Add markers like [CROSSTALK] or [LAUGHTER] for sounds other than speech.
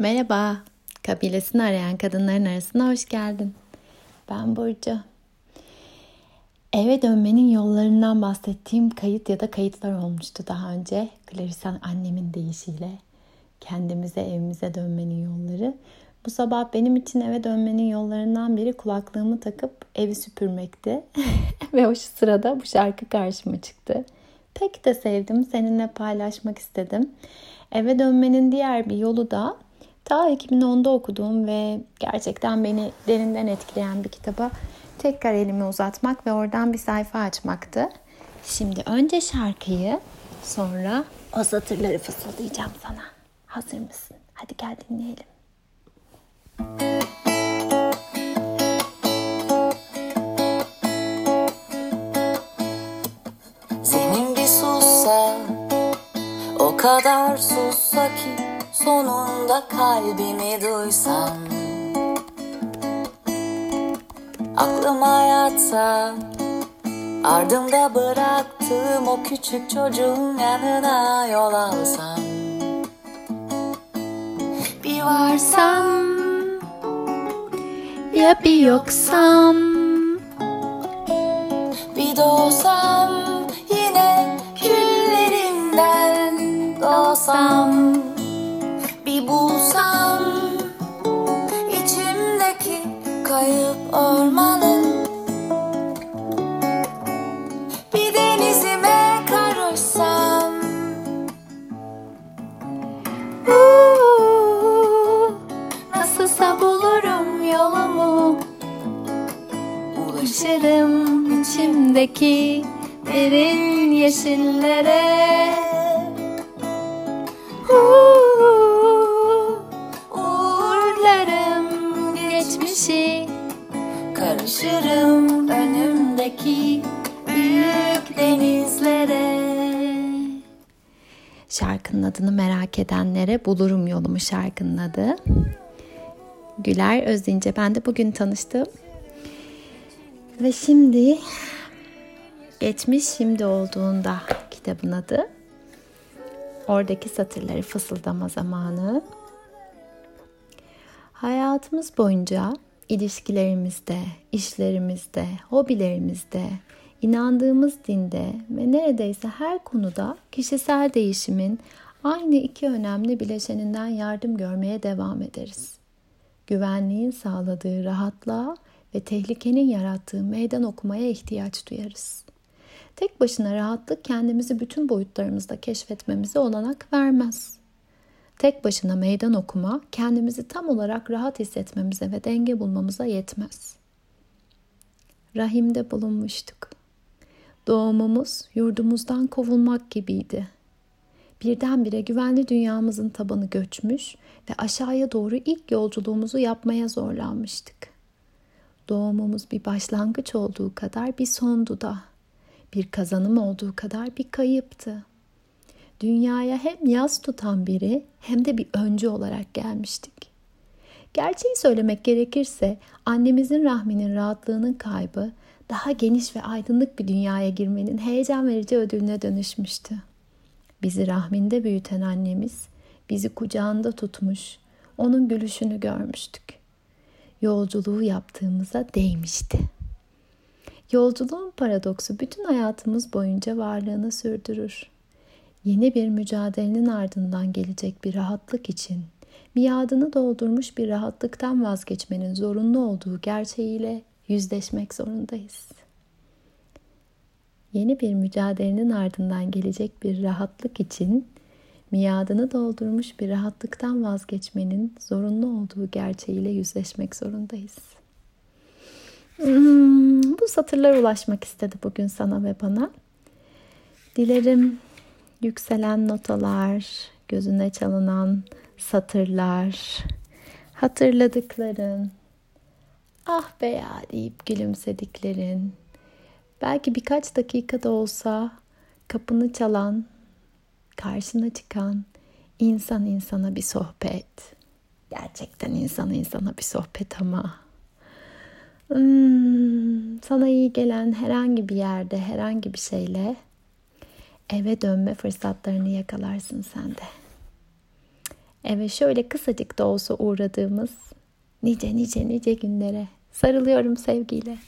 Merhaba, kabilesini arayan kadınların arasına hoş geldin. Ben Burcu. Eve dönmenin yollarından bahsettiğim kayıt ya da kayıtlar olmuştu daha önce. Clarice'an annemin deyişiyle kendimize evimize dönmenin yolları. Bu sabah benim için eve dönmenin yollarından biri kulaklığımı takıp evi süpürmekti. [LAUGHS] Ve o sırada bu şarkı karşıma çıktı. Pek de sevdim, seninle paylaşmak istedim. Eve dönmenin diğer bir yolu da ta 2010'da okuduğum ve gerçekten beni derinden etkileyen bir kitaba tekrar elimi uzatmak ve oradan bir sayfa açmaktı. Şimdi önce şarkıyı sonra o satırları fısıldayacağım sana. Hazır mısın? Hadi gel dinleyelim. Senin bir sussa O kadar sussa ki Sonunda kalbimi duysan Aklıma yatsa Ardımda bıraktığım o küçük çocuğun yanına yol alsam Bir varsam Ya bir yoksam Bir doğsam yine küllerinden doğsam içimdeki derin yeşillere Uğurlarım geçmişi Karışırım önümdeki büyük denizlere Şarkının adını merak edenlere bulurum yolumu şarkının adı. Güler Özdince ben de bugün tanıştım. Ve şimdi geçmiş şimdi olduğunda kitabın adı. Oradaki satırları fısıldama zamanı. Hayatımız boyunca ilişkilerimizde, işlerimizde, hobilerimizde, inandığımız dinde ve neredeyse her konuda kişisel değişimin aynı iki önemli bileşeninden yardım görmeye devam ederiz. Güvenliğin sağladığı rahatlığa ve tehlikenin yarattığı meydan okumaya ihtiyaç duyarız. Tek başına rahatlık kendimizi bütün boyutlarımızda keşfetmemize olanak vermez. Tek başına meydan okuma kendimizi tam olarak rahat hissetmemize ve denge bulmamıza yetmez. Rahimde bulunmuştuk. Doğumumuz yurdumuzdan kovulmak gibiydi. Birdenbire güvenli dünyamızın tabanı göçmüş ve aşağıya doğru ilk yolculuğumuzu yapmaya zorlanmıştık. Doğumumuz bir başlangıç olduğu kadar bir sondu da, bir kazanım olduğu kadar bir kayıptı. Dünyaya hem yaz tutan biri hem de bir öncü olarak gelmiştik. Gerçeği söylemek gerekirse annemizin rahminin rahatlığının kaybı daha geniş ve aydınlık bir dünyaya girmenin heyecan verici ödülüne dönüşmüştü. Bizi rahminde büyüten annemiz bizi kucağında tutmuş, onun gülüşünü görmüştük. Yolculuğu yaptığımıza değmişti. Yolculuğun paradoksu bütün hayatımız boyunca varlığını sürdürür. Yeni bir mücadelenin ardından gelecek bir rahatlık için miadını doldurmuş bir rahatlıktan vazgeçmenin zorunlu olduğu gerçeğiyle yüzleşmek zorundayız. Yeni bir mücadelenin ardından gelecek bir rahatlık için miadını doldurmuş bir rahatlıktan vazgeçmenin zorunlu olduğu gerçeğiyle yüzleşmek zorundayız. Hmm, satırlar ulaşmak istedi bugün sana ve bana. Dilerim yükselen notalar, gözüne çalınan satırlar, hatırladıkların, ah be ya deyip gülümsediklerin, belki birkaç dakikada olsa kapını çalan, karşına çıkan insan insana bir sohbet. Gerçekten insan insana bir sohbet ama. Hmm, sana iyi gelen herhangi bir yerde, herhangi bir şeyle eve dönme fırsatlarını yakalarsın sen de. eve şöyle kısacık da olsa uğradığımız nice nice nice günlere sarılıyorum sevgiyle.